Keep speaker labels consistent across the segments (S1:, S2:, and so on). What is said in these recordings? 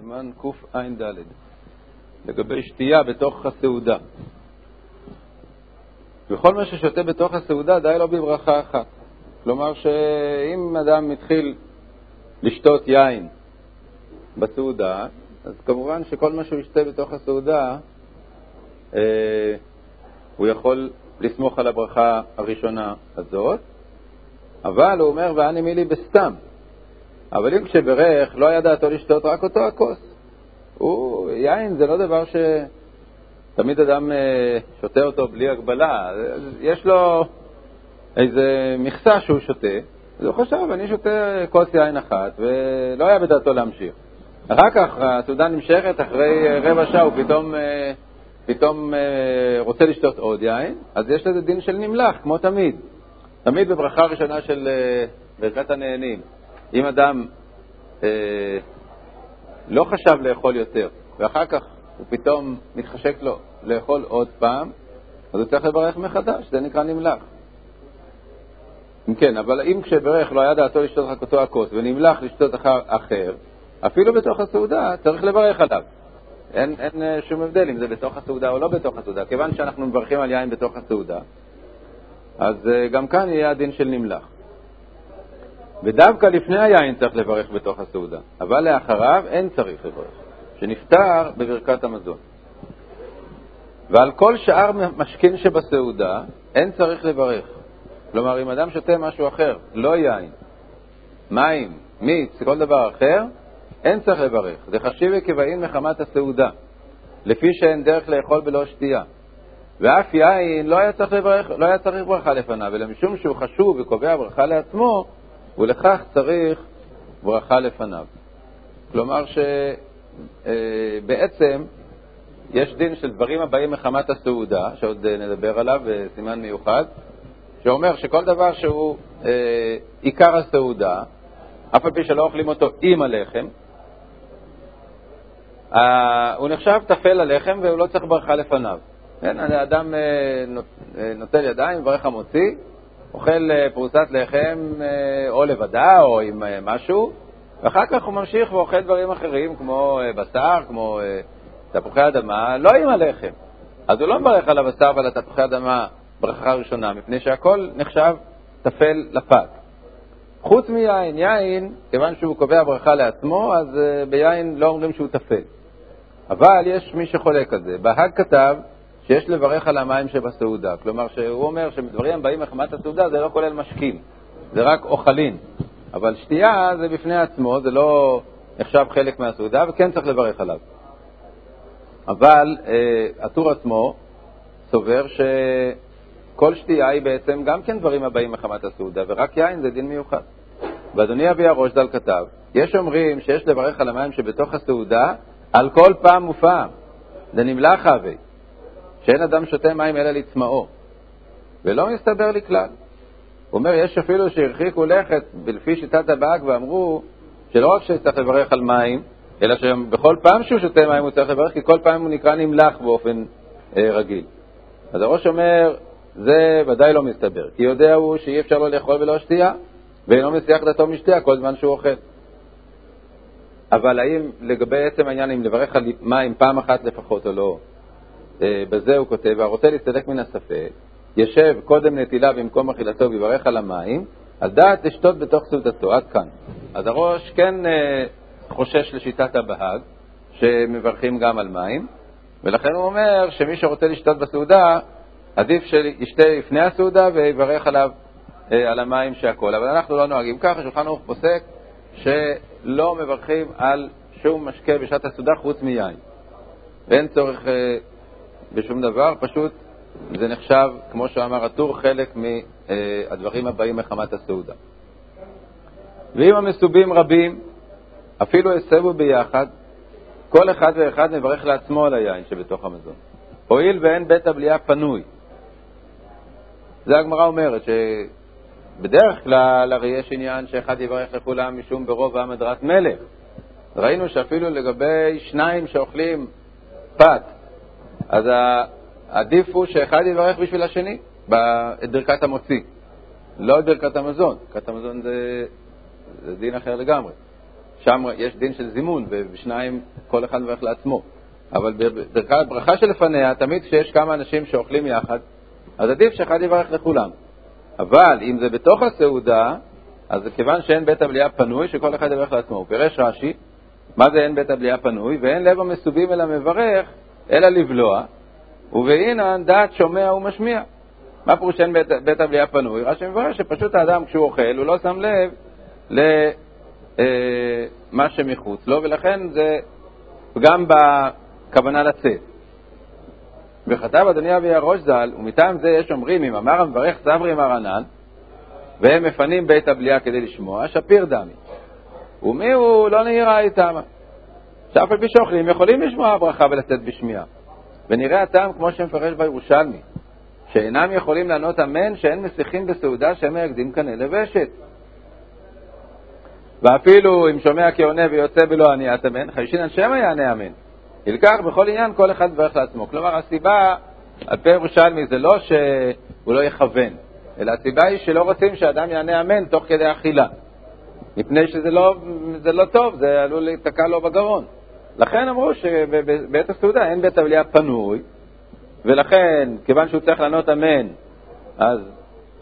S1: סימן קע"ד, לגבי שתייה בתוך הסעודה. וכל מה ששותה בתוך הסעודה די לו בברכה אחת. כלומר שאם אדם התחיל לשתות יין בסעודה, אז כמובן שכל מה שהוא ישתה בתוך הסעודה, אה, הוא יכול לסמוך על הברכה הראשונה הזאת, אבל הוא אומר, ואני מילי בסתם. אבל אם כשברך לא היה דעתו לשתות רק אותו הכוס. הוא, יין זה לא דבר שתמיד אדם אה, שותה אותו בלי הגבלה. יש לו איזה מכסה שהוא שותה, אז הוא חשב, אני שותה כוס יין אחת, ולא היה בדעתו להמשיך. אחר כך הסעודה נמשכת, אחרי אה, רבע שעה הוא פתאום, אה, פתאום רוצה לשתות עוד יין, אז יש לזה דין של נמלח, כמו תמיד. תמיד בברכה ראשונה של ברכת הנהנים. אם אדם אה, לא חשב לאכול יותר, ואחר כך הוא פתאום מתחשק לו לאכול עוד פעם, אז הוא צריך לברך מחדש, זה נקרא נמלח. אם כן, אבל אם כשברך לא היה דעתו לשתות רק אותו הכוס ונמלח לשתות אחר, אחר, אפילו בתוך הסעודה צריך לברך עליו. אין, אין אה, שום הבדל אם זה בתוך הסעודה או לא בתוך הסעודה. כיוון שאנחנו מברכים על יין בתוך הסעודה, אז אה, גם כאן יהיה הדין של נמלח. ודווקא לפני היין צריך לברך בתוך הסעודה, אבל לאחריו אין צריך לברך, שנפטר בברכת המזון. ועל כל שאר משכין שבסעודה אין צריך לברך. כלומר, אם אדם שותה משהו אחר, לא יין, מים, מיץ, כל דבר אחר, אין צריך לברך. זה חשיב וכבאין מחמת הסעודה, לפי שאין דרך לאכול בלא שתייה. ואף יין לא היה צריך לברך, לא היה צריך ברכה לפניו, אלא משום שהוא חשוב וקובע ברכה לעצמו, ולכך צריך ברכה לפניו. כלומר שבעצם אה, יש דין של דברים הבאים מחמת הסעודה, שעוד אה, נדבר עליו בסימן מיוחד, שאומר שכל דבר שהוא אה, עיקר הסעודה, אף על פי שלא אוכלים אותו עם הלחם, אה, הוא נחשב טפל ללחם והוא לא צריך ברכה לפניו. כן, האדם אה, נוטל ידיים, מברך המוציא, אוכל אה, פרוסת לחם אה, או לבדה או עם אה, משהו, ואחר כך הוא ממשיך ואוכל דברים אחרים כמו בשר, כמו תפוחי אדמה, לא עם הלחם. אז הוא לא מברך על הבשר ועל התפוחי אדמה ברכה ראשונה, מפני שהכל נחשב טפל לפת. חוץ מיין, יין, כיוון שהוא קובע ברכה לעצמו, אז ביין לא אומרים שהוא טפל. אבל יש מי שחולק על זה. בהאג כתב שיש לברך על המים שבסעודה. כלומר, שהוא אומר שדברים הבאים מחמת הסעודה זה לא כולל משקים, זה רק אוכלים. אבל שתייה זה בפני עצמו, זה לא נחשב חלק מהסעודה, וכן צריך לברך עליו. אבל אה, הטור עצמו סובר שכל שתייה היא בעצם גם כן דברים הבאים מחמת הסעודה, ורק יין זה דין מיוחד. ואדוני אבי הראש ז"ל כתב, יש אומרים שיש לברך על המים שבתוך הסעודה על כל פעם ופעם, דנמלך הווה. שאין אדם שותה מים אלא לצמאו, ולא מסתבר לי כלל. הוא אומר, יש אפילו שהרחיקו לכת לפי שיטת הבאג ואמרו שלא רק שצריך לברך על מים, אלא שבכל פעם שהוא שותה מים הוא צריך לברך, כי כל פעם הוא נקרא נמלח באופן אה, רגיל. אז הראש אומר, זה ודאי לא מסתבר, כי יודע הוא שאי אפשר לו לאכול ולא שתייה, ואינו מסיח דתו משתייה כל זמן שהוא אוכל. אבל האם לגבי עצם העניין, אם לברך על מים פעם אחת לפחות או לא, בזה הוא כותב, והרוצה להסתלק מן הספק, ישב קודם נטילה במקום אכילתו ויברך על המים, על דעת לשתות בתוך סעודתו, עד כאן. אז הראש כן אה, חושש לשיטת הבהג, שמברכים גם על מים, ולכן הוא אומר שמי שרוצה לשתות בסעודה, עדיף שישתה לפני הסעודה ויברך עליו אה, על המים שהכול. אבל אנחנו לא נוהגים ככה, שולחן ערוך פוסק שלא מברכים על שום משקה בשעת הסעודה חוץ מיין. ואין צורך בשום דבר, פשוט זה נחשב, כמו שאמר הטור, חלק מהדברים הבאים מחמת הסעודה. ואם המסובים רבים, אפילו הסבו ביחד, כל אחד ואחד מברך לעצמו על היין שבתוך המזון. הואיל ואין בית הבליעה פנוי. זה הגמרא אומרת, שבדרך כלל הרי יש עניין שאחד יברך לכולם משום ברוב עם הדרת מלך. ראינו שאפילו לגבי שניים שאוכלים פת אז עדיף הוא שאחד יברך בשביל השני את ברכת המוציא, לא את ברכת המזון. ברכת המזון זה, זה דין אחר לגמרי. שם יש דין של זימון, ובשניים כל אחד מברך לעצמו. אבל בברכה שלפניה, תמיד כשיש כמה אנשים שאוכלים יחד, אז עדיף שאחד יברך לכולם. אבל אם זה בתוך הסעודה, אז כיוון שאין בית הבליעה פנוי, שכל אחד יברך לעצמו. פירש רש"י, מה זה אין בית הבליעה פנוי? ואין לב המסובים אל המברך, אלא לבלוע, ובאינן דעת שומע ומשמיע. מה פירוש שאין בית, בית הבליעה פנוי? רש"י מברך שפשוט האדם כשהוא אוכל, הוא לא שם לב למה אה, שמחוץ לו, ולכן זה פגם בכוונה לצאת. וכתב אדוני אבי הראש ז"ל, ומטעם זה יש אומרים, אם אמר המברך סברי מרנן, והם מפנים בית הבליעה כדי לשמוע, שפיר דמי. ומי הוא לא נהירה איתם. שאף על פי שאוכלים יכולים לשמוע ברכה ולצאת בשמיעה. ונראה הטעם כמו שמפרש בירושלמי, שאינם יכולים לענות אמן שאין מסיחים בסעודה שמא יקדים קנה לבשת. ואפילו אם שומע כעונה ויוצא בלא עניית אמן, חיישינן שמא יענה אמן. ילקח בכל עניין כל אחד דברך לעצמו. כלומר, הסיבה, על פי ירושלמי, זה לא שהוא לא יכוון, אלא הסיבה היא שלא רוצים שאדם יענה אמן תוך כדי אכילה, מפני שזה לא, לא טוב, זה עלול להיתקע לו בגרון. לכן אמרו שבעת הסעודה אין בית הבליעה פנוי, ולכן, כיוון שהוא צריך לענות אמן, אז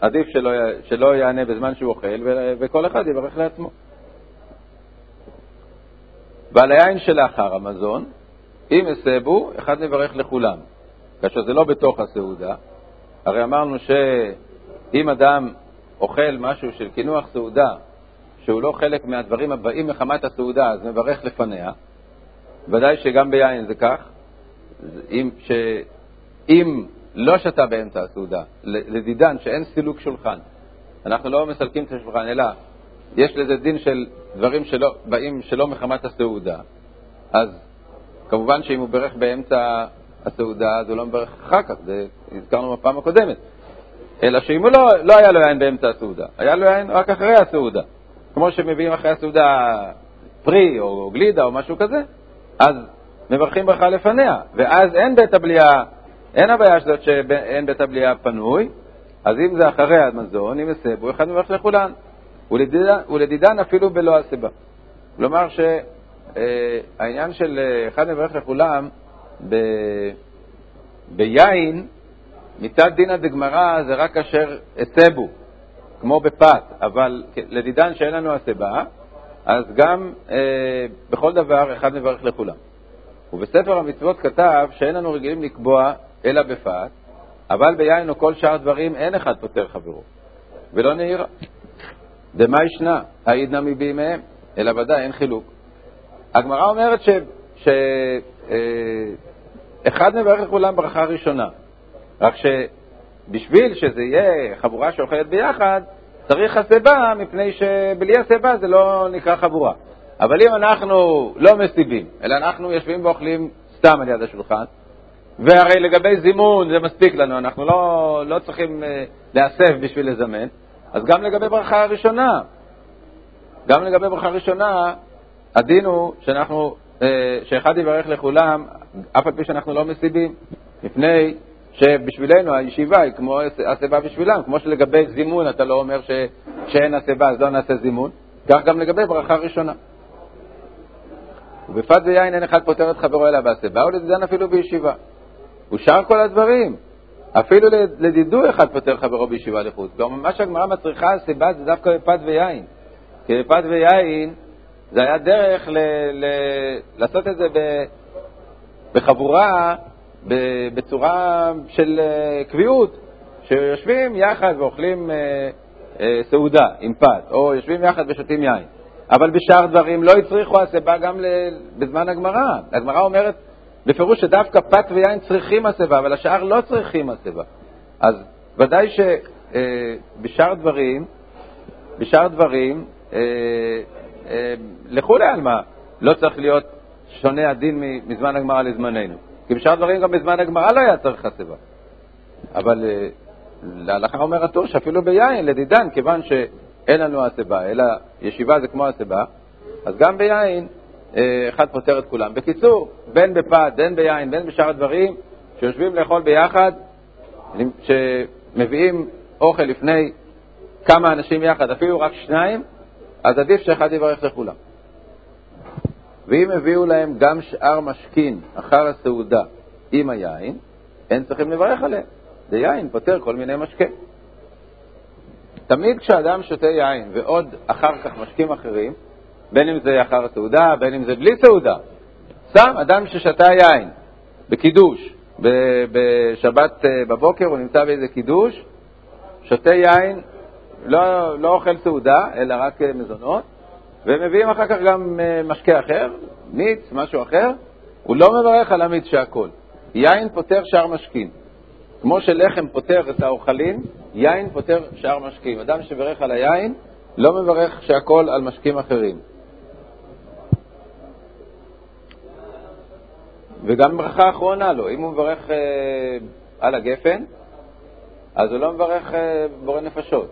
S1: עדיף שלא, שלא יענה בזמן שהוא אוכל, וכל אחד יברך לעצמו. ועל היין שלאחר המזון, אם הסבו, אחד מברך לכולם. כאשר זה לא בתוך הסעודה, הרי אמרנו שאם אדם אוכל משהו של קינוח סעודה, שהוא לא חלק מהדברים הבאים מחמת הסעודה, אז מברך לפניה. ודאי שגם ביין זה כך. אם, ש... אם לא שתה באמצע הסעודה, לדידן שאין סילוק שולחן, אנחנו לא מסלקים את השולחן, אלא יש לזה דין של דברים שלא, באים שלא מחמת הסעודה, אז כמובן שאם הוא ברך באמצע הסעודה, אז הוא לא מברך אחר כך, זה הזכרנו בפעם הקודמת. אלא שאם הוא לא, לא היה לו יין באמצע הסעודה, היה לו יין רק אחרי הסעודה. כמו שמביאים אחרי הסעודה פרי או גלידה או משהו כזה, אז מברכים ברכה לפניה, ואז אין בית הבליעה, אין הבעיה הזאת שאין בית הבליעה פנוי, אז אם זה אחרי המזון, אם הסבו, אחד מברך לכולן. ולדידן, ולדידן אפילו בלא הסיבה. כלומר שהעניין של אה, אחד מברך לכולם ב, ביין, מצד דינא דגמרא זה רק כאשר הסבו, כמו בפת, אבל לדידן שאין לנו הסיבה, אז גם אה, בכל דבר אחד מברך לכולם. ובספר המצוות כתב שאין לנו רגילים לקבוע אלא בפת, אבל ביין או כל שאר דברים אין אחד פותר חברו, ולא נהירה. דמה ישנה, העידנא מבימיהם, אלא ודאי אין חילוק. הגמרא אומרת שאחד אה, מברך לכולם ברכה ראשונה, רק שבשביל שזה יהיה חבורה שאוכלת ביחד, צריך הסיבה, מפני שבלי הסיבה זה לא נקרא חבורה. אבל אם אנחנו לא מסיבים, אלא אנחנו יושבים ואוכלים סתם על יד השולחן, והרי לגבי זימון זה מספיק לנו, אנחנו לא, לא צריכים אה, להסב בשביל לזמן, אז גם לגבי ברכה ראשונה, גם לגבי ברכה ראשונה, הדין הוא שאנחנו, אה, שאחד יברך לכולם, אף על פי שאנחנו לא מסיבים, מפני שבשבילנו הישיבה היא כמו הסיבה בשבילם, כמו שלגבי זימון אתה לא אומר ש, שאין הסיבה אז לא נעשה זימון, כך גם לגבי ברכה ראשונה. ובפת ויין אין אחד פותר את חברו אלא בהסיבה, ולדידן אפילו בישיבה. ושאר כל הדברים, אפילו לדידו אחד פותר חברו בישיבה לחוץ. כלומר, מה שהגמרא מצריכה הסיבה זה דווקא בפת ויין. כי בפת ויין זה היה דרך ל, ל, לעשות את זה ב, בחבורה בצורה של אה, קביעות, שיושבים יחד ואוכלים אה, אה, סעודה עם פת, או יושבים יחד ושותים יין. אבל בשאר דברים לא הצריכו הסיבה גם בזמן הגמרא. הגמרא אומרת בפירוש שדווקא פת ויין צריכים הסיבה, אבל השאר לא צריכים הסיבה. אז ודאי שבשאר דברים, בשאר דברים, לכולי עלמא לא צריך להיות שונה הדין מזמן הגמרא לזמננו. כי בשאר דברים גם בזמן הגמרא לא היה צריך חסיבה. אבל אה, להלכה אומר הטור שאפילו ביין, לדידן, כיוון שאין לנו הסיבה, אלא ישיבה זה כמו הסיבה, אז גם ביין אה, אחד פותר את כולם. בקיצור, בין בפת, בין ביין, בין בשאר הדברים, שיושבים לאכול ביחד, שמביאים אוכל לפני כמה אנשים יחד, אפילו רק שניים, אז עדיף שאחד יברך לכולם. ואם הביאו להם גם שאר משכין אחר הסעודה עם היין, אין צריכים לברך עליהם. זה יין פותר כל מיני משקה. תמיד כשאדם שותה יין ועוד אחר כך משקים אחרים, בין אם זה אחר הסעודה, בין אם זה בלי סעודה, סתם אדם ששתה יין בקידוש, בשבת אה, בבוקר הוא נמצא באיזה קידוש, שותה יין, לא, לא אוכל סעודה, אלא רק אה, מזונות, ומביאים אחר כך גם אה, משקה אחר, מיץ, משהו אחר, הוא לא מברך על המיץ שהכל. יין פותר שאר משקים. כמו שלחם פותר את האוכלים, יין פותר שאר משקים. אדם שברך על היין לא מברך שהכל על משקים אחרים. וגם ברכה אחרונה לו, אם הוא מברך אה, על הגפן, אז הוא לא מברך אה, בורא נפשות,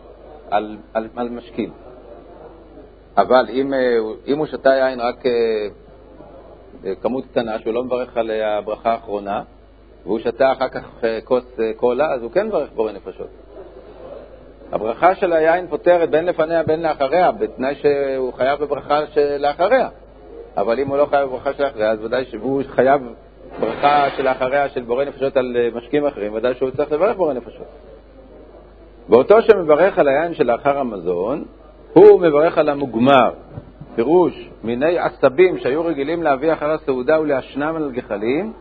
S1: על, על, על משקים. אבל אם, אה, אם הוא שתה יין רק אה, אה, כמות קטנה, שהוא לא מברך על הברכה האחרונה, והוא שתה אחר כך כוס קולה, אז הוא כן מברך בורא נפשות. הברכה של היין פותרת בין לפניה בין לאחריה, בתנאי שהוא חייב בברכה שלאחריה. אבל אם הוא לא חייב בברכה שלאחריה, אז ודאי שהוא חייב ברכה שלאחריה של בורא נפשות על משקים אחרים, ודאי שהוא צריך לברך בורא נפשות. באותו שמברך על היין שלאחר המזון, הוא מברך על המוגמר, פירוש מיני עשבים שהיו רגילים להביא אחר הסעודה ולהשנם על גחלים,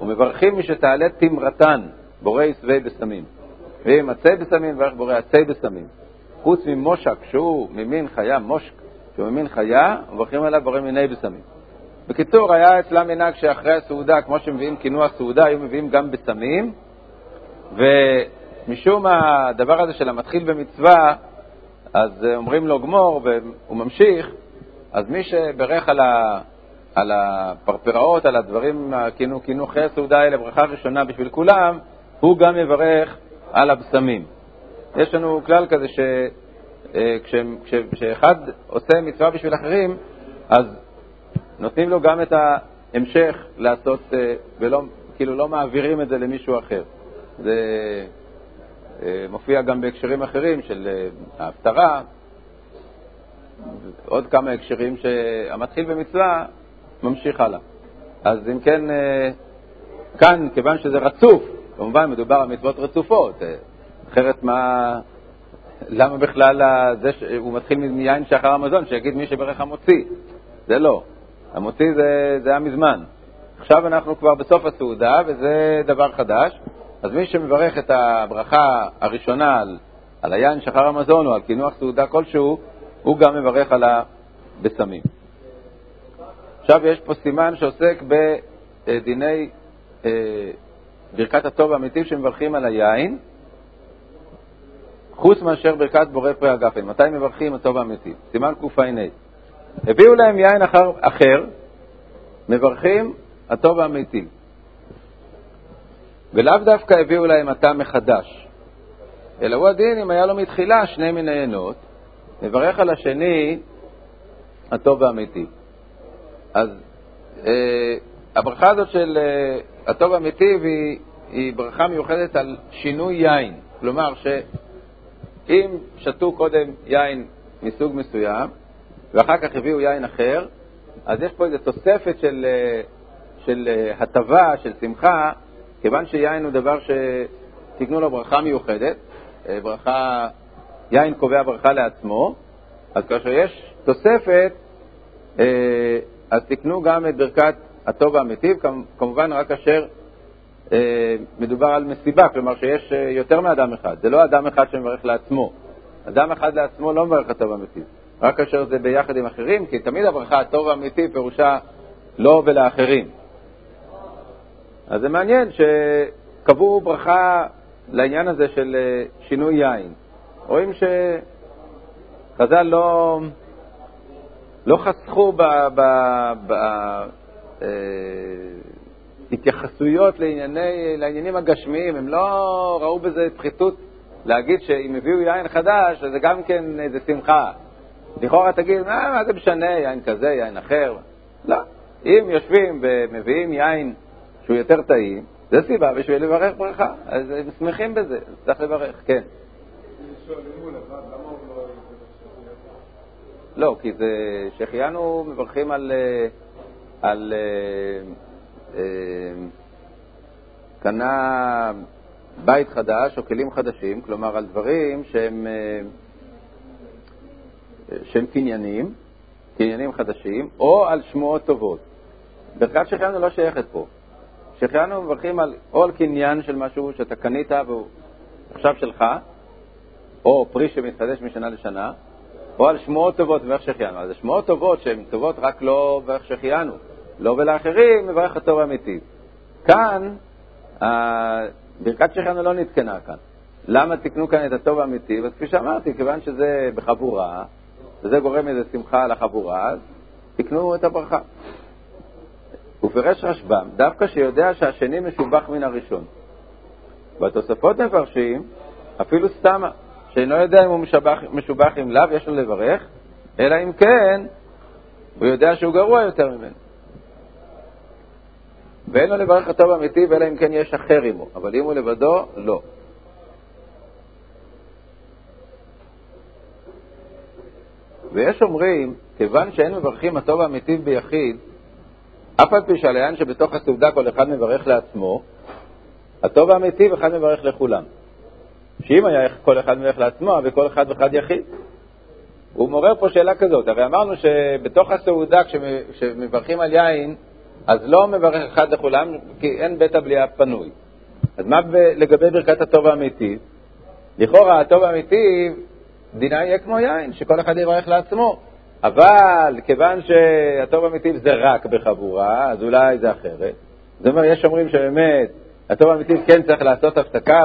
S1: ומברכים משתעלה תמרתן, בורא עשבי בסמים. ואם עצי בסמים, מברך בורא עצי בסמים. חוץ ממושק, שהוא ממין חיה, מושק, שהוא ממין חיה, מברכים עליו בורא מיני בסמים. בקיצור, היה אצלם מנהג שאחרי הסעודה, כמו שמביאים קינוע סעודה, היו מביאים גם בסמים, ומשום הדבר הזה של המתחיל במצווה, אז אה, אומרים לו גמור, והוא ממשיך, אז מי שברך על, ה, על הפרפראות, על הדברים, קינוחי הסעודה האלה, ברכה ראשונה בשביל כולם, הוא גם יברך על הבשמים. יש לנו כלל כזה שכשאחד אה, עושה מצווה בשביל אחרים, אז נותנים לו גם את ההמשך לעשות, אה, ולא, כאילו לא מעבירים את זה למישהו אחר. זה מופיע גם בהקשרים אחרים של אה, ההפטרה, עוד כמה הקשרים שהמתחיל במצווה ממשיך הלאה. אז אם כן, אה, כאן, כיוון שזה רצוף, כמובן מדובר על מצוות רצופות, אחרת מה, למה בכלל זה, הוא מתחיל מיין שאחר המזון, שיגיד מי שברך המוציא? זה לא. המוציא זה, זה היה מזמן. עכשיו אנחנו כבר בסוף הסעודה, וזה דבר חדש. אז מי שמברך את הברכה הראשונה על, על היין שחר המזון או על קינוח סעודה כלשהו, הוא גם מברך על הבשמים. עכשיו יש פה סימן שעוסק בדיני אה, ברכת הטוב האמיתי שמברכים על היין, חוץ מאשר ברכת בורא פרי הגפן. מתי מברכים הטוב האמיתי? סימן קע"ה. הביאו להם יין אחר, אחר, מברכים הטוב האמיתי. ולאו דווקא הביאו להם עתה מחדש, אלא הוא הדין אם היה לו מתחילה שני מיני עינות, מברך על השני הטוב והאמיתי. אז אה, הברכה הזאת של אה, הטוב האמיתי היא, היא ברכה מיוחדת על שינוי יין. כלומר, שאם שתו קודם יין מסוג מסוים, ואחר כך הביאו יין אחר, אז יש פה איזו תוספת של, אה, של אה, הטבה, של שמחה, כיוון שיין הוא דבר שתקנו לו ברכה מיוחדת, אה, ברכה, יין קובע ברכה לעצמו, אז כאשר יש תוספת, אה, אז תקנו גם את ברכת הטוב והמיטיב, כמובן רק כאשר אה, מדובר על מסיבה, כלומר שיש יותר מאדם אחד, זה לא אדם אחד שמברך לעצמו. אדם אחד לעצמו לא מברך הטוב והמיטיב, רק כאשר זה ביחד עם אחרים, כי תמיד הברכה הטוב והמיטיב פירושה לא ולאחרים. אז זה מעניין שקבעו ברכה לעניין הזה של אה, שינוי יין. רואים שחז"ל לא, לא חסכו בהתייחסויות אה, לענייני, לעניינים הגשמיים, הם לא ראו בזה פחיתות להגיד שאם הביאו יין חדש, אז זה גם כן איזה שמחה. לכאורה תגיד, מה, מה זה משנה, יין כזה, יין אחר? לא. אם יושבים ומביאים יין שהוא יותר טעים, זה סיבה בשביל לברך ברכה. אז הם שמחים בזה, צריך לברך, כן. לא, כי זה, שהחיינו מברכים על, על אה, אה, קנה בית חדש או כלים חדשים, כלומר על דברים שהם, אה, שהם קניינים, קניינים חדשים, או על שמועות טובות. ברכת שהחיינו לא שייכת פה. שהחיינו מברכים על או על קניין של משהו שאתה קנית והוא עכשיו שלך, או פרי שמתחדש משנה לשנה, או על שמועות טובות ואיך שהחיינו. אז שמועות טובות שהן טובות רק לא ואיך שהחיינו, לא ולאחרים, מברך הטוב האמיתי. כאן, ברכת שהחיינו לא נתקנה כאן. למה תקנו כאן את הטוב האמיתי? אז כפי שאמרתי, כיוון שזה בחבורה, וזה גורם איזה שמחה על החבורה, אז תקנו את הברכה. ופירש רשב"ם, דווקא שיודע שהשני משובח מן הראשון. בתוספות מפרשים, אפילו סתמה, שאינו יודע אם הוא משובח, משובח עם לאו, יש לו לברך, אלא אם כן, הוא יודע שהוא גרוע יותר ממנו. ואין לו לברך הטוב אמיתי, ואלא אם כן יש אחר עמו, אבל אם הוא לבדו, לא. ויש אומרים, כיוון שאין מברכים הטוב האמיתי ביחיד, אף על פי שעל העניין שבתוך הסעודה כל אחד מברך לעצמו, הטוב האמיתי ואחד מברך לכולם. שאם היה כל אחד מברך לעצמו וכל אחד ואחד יחיד. הוא מעורר פה שאלה כזאת, הרי אמרנו שבתוך הסעודה כשמברכים על יין, אז לא מברך אחד לכולם, כי אין בית הבליעה פנוי. אז מה לגבי ברכת הטוב האמיתי? לכאורה הטוב האמיתי, דינה יהיה כמו יין, שכל אחד יברך לעצמו. אבל כיוון שהטוב האמיתי זה רק בחבורה, אז אולי זה אחרת. זאת אומרת, יש אומרים שבאמת הטוב האמיתי כן צריך לעשות הפסקה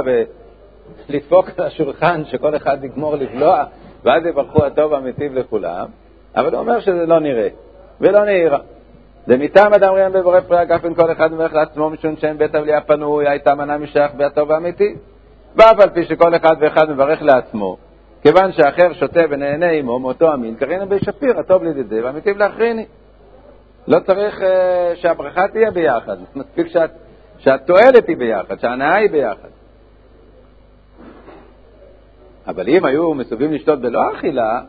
S1: ולדפוק על השולחן שכל אחד יגמור לבלוע, ואז יברכו הטוב האמיתי לכולם, אבל הוא אומר שזה לא נראה ולא נהירה. מטעם אדם ראיין בבורא פרי הגפן כל אחד מברך לעצמו משום שאין בית הבליעה פנוי, הייתה מנה משייך בהטוב האמיתי. ואף על פי שכל אחד ואחד מברך לעצמו, כיוון שאחר שותה ונהנה עמו מאותו המין, קרינה בי שפיר, הטוב לידידי והמיטיב להכריני. לא צריך uh, שהברכה תהיה ביחד, מספיק שאת, שהתועלת היא ביחד, שההנאה היא ביחד. אבל אם היו מסובים לשתות בלא אכילה,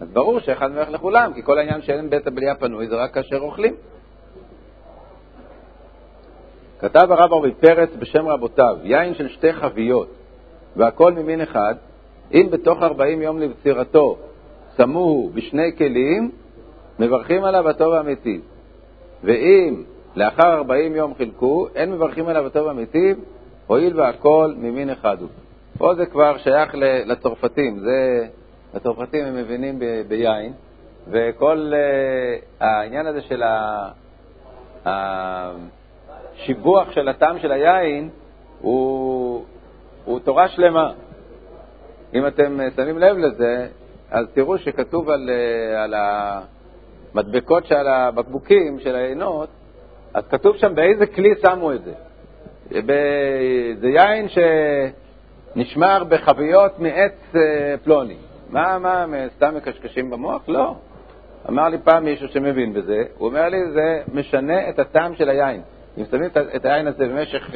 S1: אז ברור שאחד מברך לכולם, כי כל העניין שאין בית הבליעה פנוי זה רק כאשר אוכלים. כתב הרב אורי פרץ בשם רבותיו, יין של שתי חביות, והכל ממין אחד, אם בתוך 40 יום לבצירתו שמו בשני כלים, מברכים עליו הטוב האמיתי. ואם לאחר 40 יום חילקו, אין מברכים עליו הטוב האמיתי, הואיל והכל ממין אחד הוא. פה זה כבר שייך לצרפתים, זה, הצרפתים הם מבינים ב, ביין, וכל uh, העניין הזה של השיבוח של הטעם של היין הוא, הוא תורה שלמה. אם אתם אה, שמים לב לזה, אז תראו שכתוב על, אה, על המדבקות שעל הבקבוקים של העינות, אז כתוב שם באיזה כלי שמו את זה. זה יין שנשמר בחביות מעץ אה, פלוני. מה, מה, סתם מקשקשים במוח? לא. אמר לי פעם מישהו שמבין בזה, הוא אומר לי, זה משנה את הטעם של היין. אם שמים את היין הזה במשך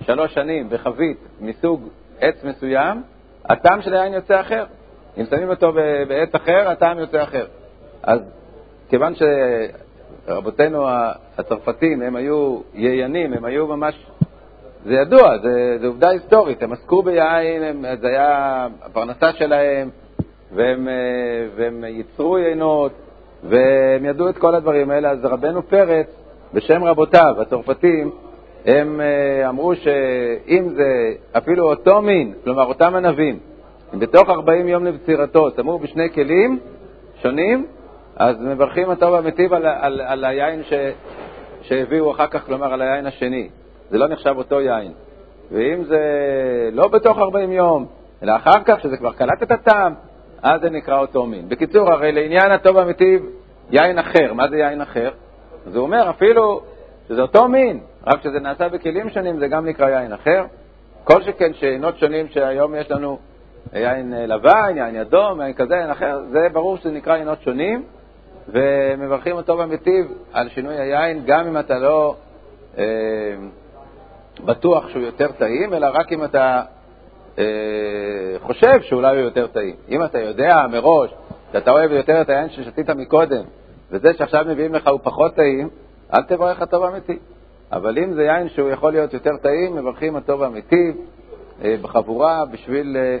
S1: שלוש שנים בחבית מסוג עץ מסוים, הטעם של היין יוצא אחר. אם שמים אותו בעץ אחר, הטעם יוצא אחר. אז כיוון שרבותינו הצרפתים, הם היו ייינים, הם היו ממש, זה ידוע, זה, זה עובדה היסטורית, הם עסקו ביין, הם, זה היה הפרנסה שלהם, והם, והם ייצרו יינות, והם ידעו את כל הדברים האלה. אז רבנו פרץ, בשם רבותיו, הצרפתים, הם אה, אמרו שאם זה אפילו אותו מין, כלומר אותם ענבים, בתוך 40 יום לבצירתו שמו בשני כלים שונים, אז מברכים הטוב והמיטיב על, על, על היין ש, שהביאו אחר כך, כלומר על היין השני. זה לא נחשב אותו יין. ואם זה לא בתוך 40 יום, אלא אחר כך, שזה כבר קלט את הטעם, אז זה נקרא אותו מין. בקיצור, הרי לעניין הטוב והמיטיב, יין אחר. מה זה יין אחר? אז הוא אומר, אפילו שזה אותו מין, רק כשזה נעשה בכלים שונים זה גם נקרא יין אחר. כל שכן שעינות שונים שהיום יש לנו יין אה, לבן, יין אדום, יין כזה, יין אחר, זה ברור שזה נקרא עינות שונים, ומברכים אותו במיטיב על שינוי היין, גם אם אתה לא אה, בטוח שהוא יותר טעים, אלא רק אם אתה אה, חושב שאולי הוא יותר טעים. אם אתה יודע מראש שאתה אוהב יותר את היין ששתית מקודם, וזה שעכשיו מביאים לך הוא פחות טעים, אל תברך הטוב האמיתי. אבל אם זה יין שהוא יכול להיות יותר טעים, מברכים הטוב האמיתי אה, בחבורה בשביל אה,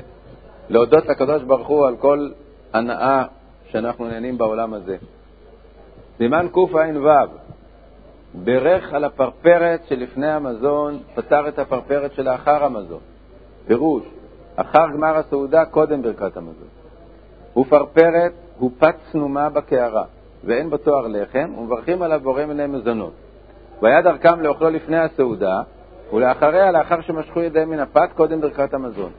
S1: להודות לקדוש ברוך הוא על כל הנאה שאנחנו נהנים בעולם הזה. סימן קע"ו, ברך על הפרפרת שלפני המזון, פתר את הפרפרת שלאחר המזון. פירוש, אחר גמר הסעודה, קודם ברכת המזון. ופרפרת הוא פת צנומה בקערה, ואין בו תואר לחם, ומברכים עליו בורא מיני מזונות. והיה דרכם לאוכלו לפני הסעודה, ולאחריה, לאחר שמשכו ידיהם מן הפת, קודם ברכת המזון.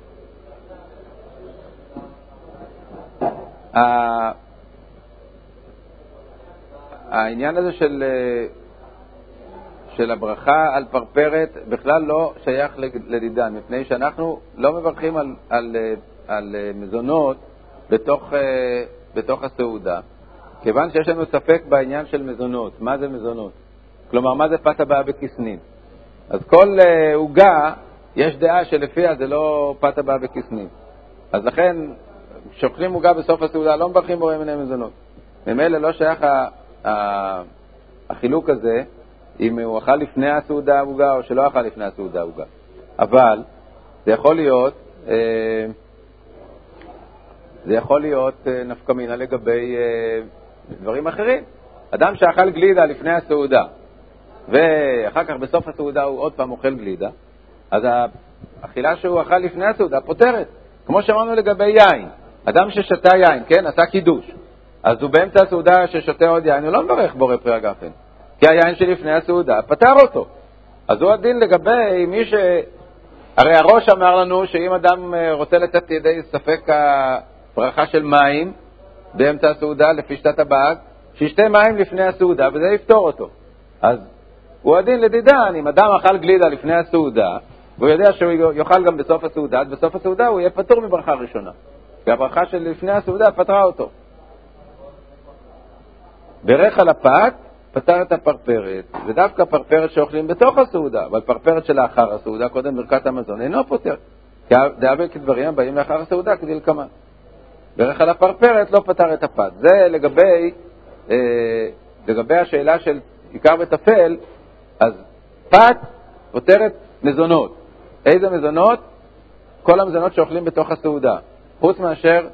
S1: העניין הזה של, של הברכה על פרפרת בכלל לא שייך לדידן, מפני שאנחנו לא מברכים על, על, על מזונות בתוך, בתוך הסעודה, כיוון שיש לנו ספק בעניין של מזונות. מה זה מזונות? כלומר, מה זה פת הבאה בכסנין? אז כל עוגה, יש דעה שלפיה זה לא פת הבאה בכסנין. אז לכן, כשאוכלים עוגה בסוף הסעודה, לא מברכים בורא מיני מזונות. ממילא לא שייך החילוק הזה, אם הוא אכל לפני הסעודה עוגה או שלא אכל לפני הסעודה עוגה. אבל זה יכול להיות, אה, זה יכול להיות אה, נפקא מינה לגבי אה, דברים אחרים. אדם שאכל גלידה לפני הסעודה, ואחר כך בסוף הסעודה הוא עוד פעם אוכל גלידה, אז האכילה שהוא אכל לפני הסעודה פותרת, כמו שאמרנו לגבי יין. אדם ששתה יין, כן, עשה קידוש, אז הוא באמצע הסעודה ששותה עוד יין, הוא לא מברך בורא פרי הגפן, כי היין שלפני הסעודה פטר אותו. אז הוא הדין לגבי מי ש... הרי הראש אמר לנו שאם אדם אה, רוצה לתת ידי ספק הברכה של מים באמצע הסעודה, לפי שיטת הבאג, שישתה מים לפני הסעודה וזה יפתור אותו. אז הוא הדין לדידן, אם אדם אכל גלידה לפני הסעודה, והוא יודע שהוא יאכל גם בסוף הסעודה, אז בסוף הסעודה הוא יהיה פטור מברכה ראשונה. כי הברכה של לפני הסעודה פטרה אותו. ברך על הפת, פתר את הפרפרת, ודווקא פרפרת שאוכלים בתוך הסעודה, אבל פרפרת שלאחר הסעודה, קודם ברכת המזון, אינו פותר. דאבל כדברים הבאים לאחר הסעודה כדלקמן. ברך על הפרפרת לא פתר את הפת. זה לגבי, אה, לגבי השאלה של עיקר וטפל, אז פת פותרת מזונות. איזה מזונות? כל המזונות שאוכלים בתוך הסעודה. חוץ מאשר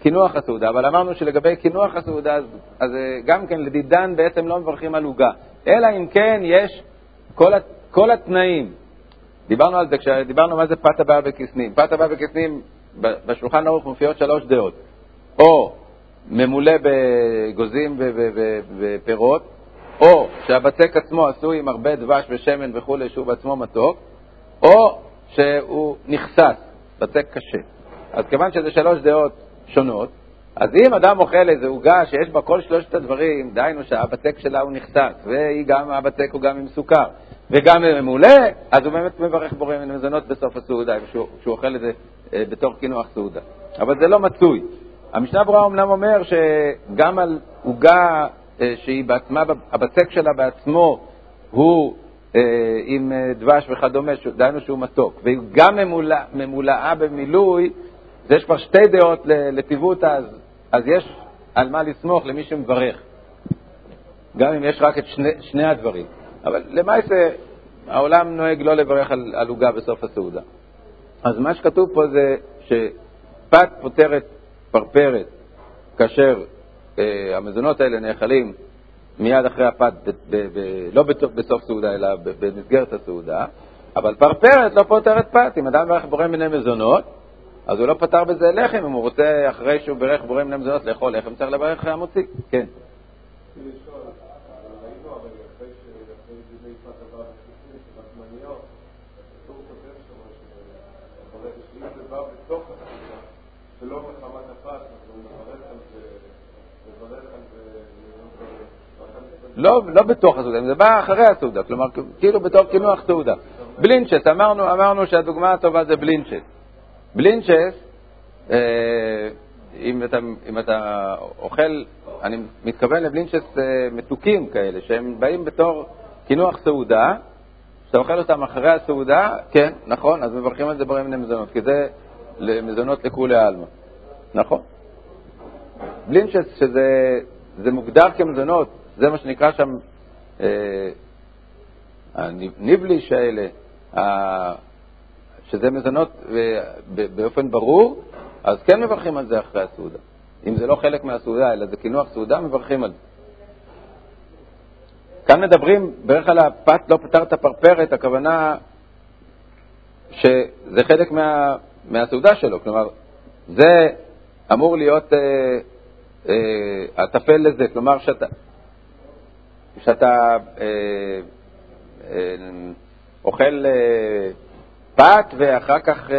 S1: קינוח הסעודה, אבל אמרנו שלגבי קינוח הסעודה, אז, אז אה, גם כן לדידן בעצם לא מברכים על עוגה, אלא אם כן יש כל, כל התנאים. דיברנו על זה כשדיברנו מה זה פת הבאה בכסנים. פת הבאה בכסנים, בשולחן ערוך מופיעות שלוש דעות. או ממולא בגוזים ופירות, או שהבצק עצמו עשוי עם הרבה דבש ושמן וכולי, שהוא בעצמו מתוק, או שהוא נכסס, בצק קשה. אז כיוון שזה שלוש דעות שונות, אז אם אדם אוכל איזו עוגה שיש בה כל שלושת הדברים, דהיינו שהבצק שלה הוא נכסס, והיא גם, הבצק הוא גם עם סוכר, וגם ממולא, אז הוא באמת מברך בורא מן בסוף הסעודה, כשהוא, אוכל את זה אה, בתור קינוח סעודה. אבל זה לא מצוי. המשנה ברורה אמנם אומר שגם על עוגה שהיא בעצמה, הבצק שלה בעצמו הוא אה, עם אה, דבש וכדומה, דהיינו שהוא מתוק, והיא גם ממולאה, ממולאה במילוי, אז יש כבר שתי דעות לטיבותא, אז, אז יש על מה לסמוך למי שמברך, גם אם יש רק את שני, שני הדברים. אבל למעשה, העולם נוהג לא לברך על עוגה בסוף הסעודה. אז מה שכתוב פה זה שפת פותרת פרפרת כאשר אה, המזונות האלה נאכלים מיד אחרי הפת, לא בסוף סעודה, אלא במסגרת הסעודה, אבל פרפרת לא פותרת פת. אם אדם מברך בורא מיני מזונות, אז הוא לא פתר בזה לחם, אם הוא רוצה, אחרי שהוא בירך בורא מיני מזונות, לאכול לחם, צריך לברך המוציא. כן. לא, לא בתוך הסעודה, זה בא אחרי הסעודה, כלומר, כאילו בתור קינוח סעודה. בלינצ'ס, אמרנו, אמרנו שהדוגמה הטובה זה בלינצ'ס. בלינצ'ס, אה, אם, אתה, אם אתה אוכל, אני מתכוון לבלינצ'ס אה, מתוקים כאלה, שהם באים בתור קינוח סעודה, שאתה אוכל אותם אחרי הסעודה, כן, נכון, אז מברכים על זה ברי מיני מזונות, כי זה מזונות לכולי עלמא. נכון. בלינצ'ס, שזה מוגדר כמזונות, זה מה שנקרא שם הניבליש האלה, שזה מזונות באופן ברור, אז כן מברכים על זה אחרי הסעודה. אם זה לא חלק מהסעודה, אלא זה קינוח סעודה, מברכים על זה. כאן מדברים בערך על הפת לא פתרת פרפרת, הכוונה שזה חלק מה, מהסעודה שלו. כלומר, זה אמור להיות אה, אה, הטפל לזה, כלומר שאתה, שאתה אה, אה, אוכל אה, פת ואחר כך אה,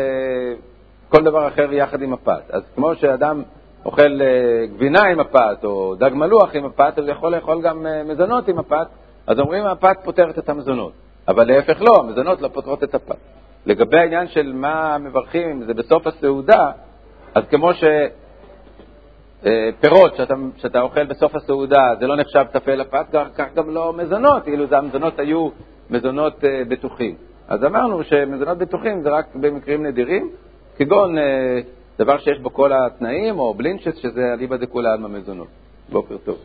S1: כל דבר אחר יחד עם הפת. אז כמו שאדם אוכל אה, גבינה עם הפת או דג מלוח עם הפת, אז הוא יכול לאכול גם אה, מזונות עם הפת, אז אומרים הפת פותרת את המזונות. אבל להפך לא, המזונות לא פותרות את הפת. לגבי העניין של מה מברכים, אם זה בסוף הסעודה, אז כמו שפירות שאתה, שאתה אוכל בסוף הסעודה, זה לא נחשב טפל לפת, כך גם לא מזונות, אילו המזונות היו מזונות בטוחים. אז אמרנו שמזונות בטוחים זה רק במקרים נדירים, כגון אה, דבר שיש בו כל התנאים, או בלינצ'ס, שזה אליבא דכולי עלמא מזונות. בוקר טוב.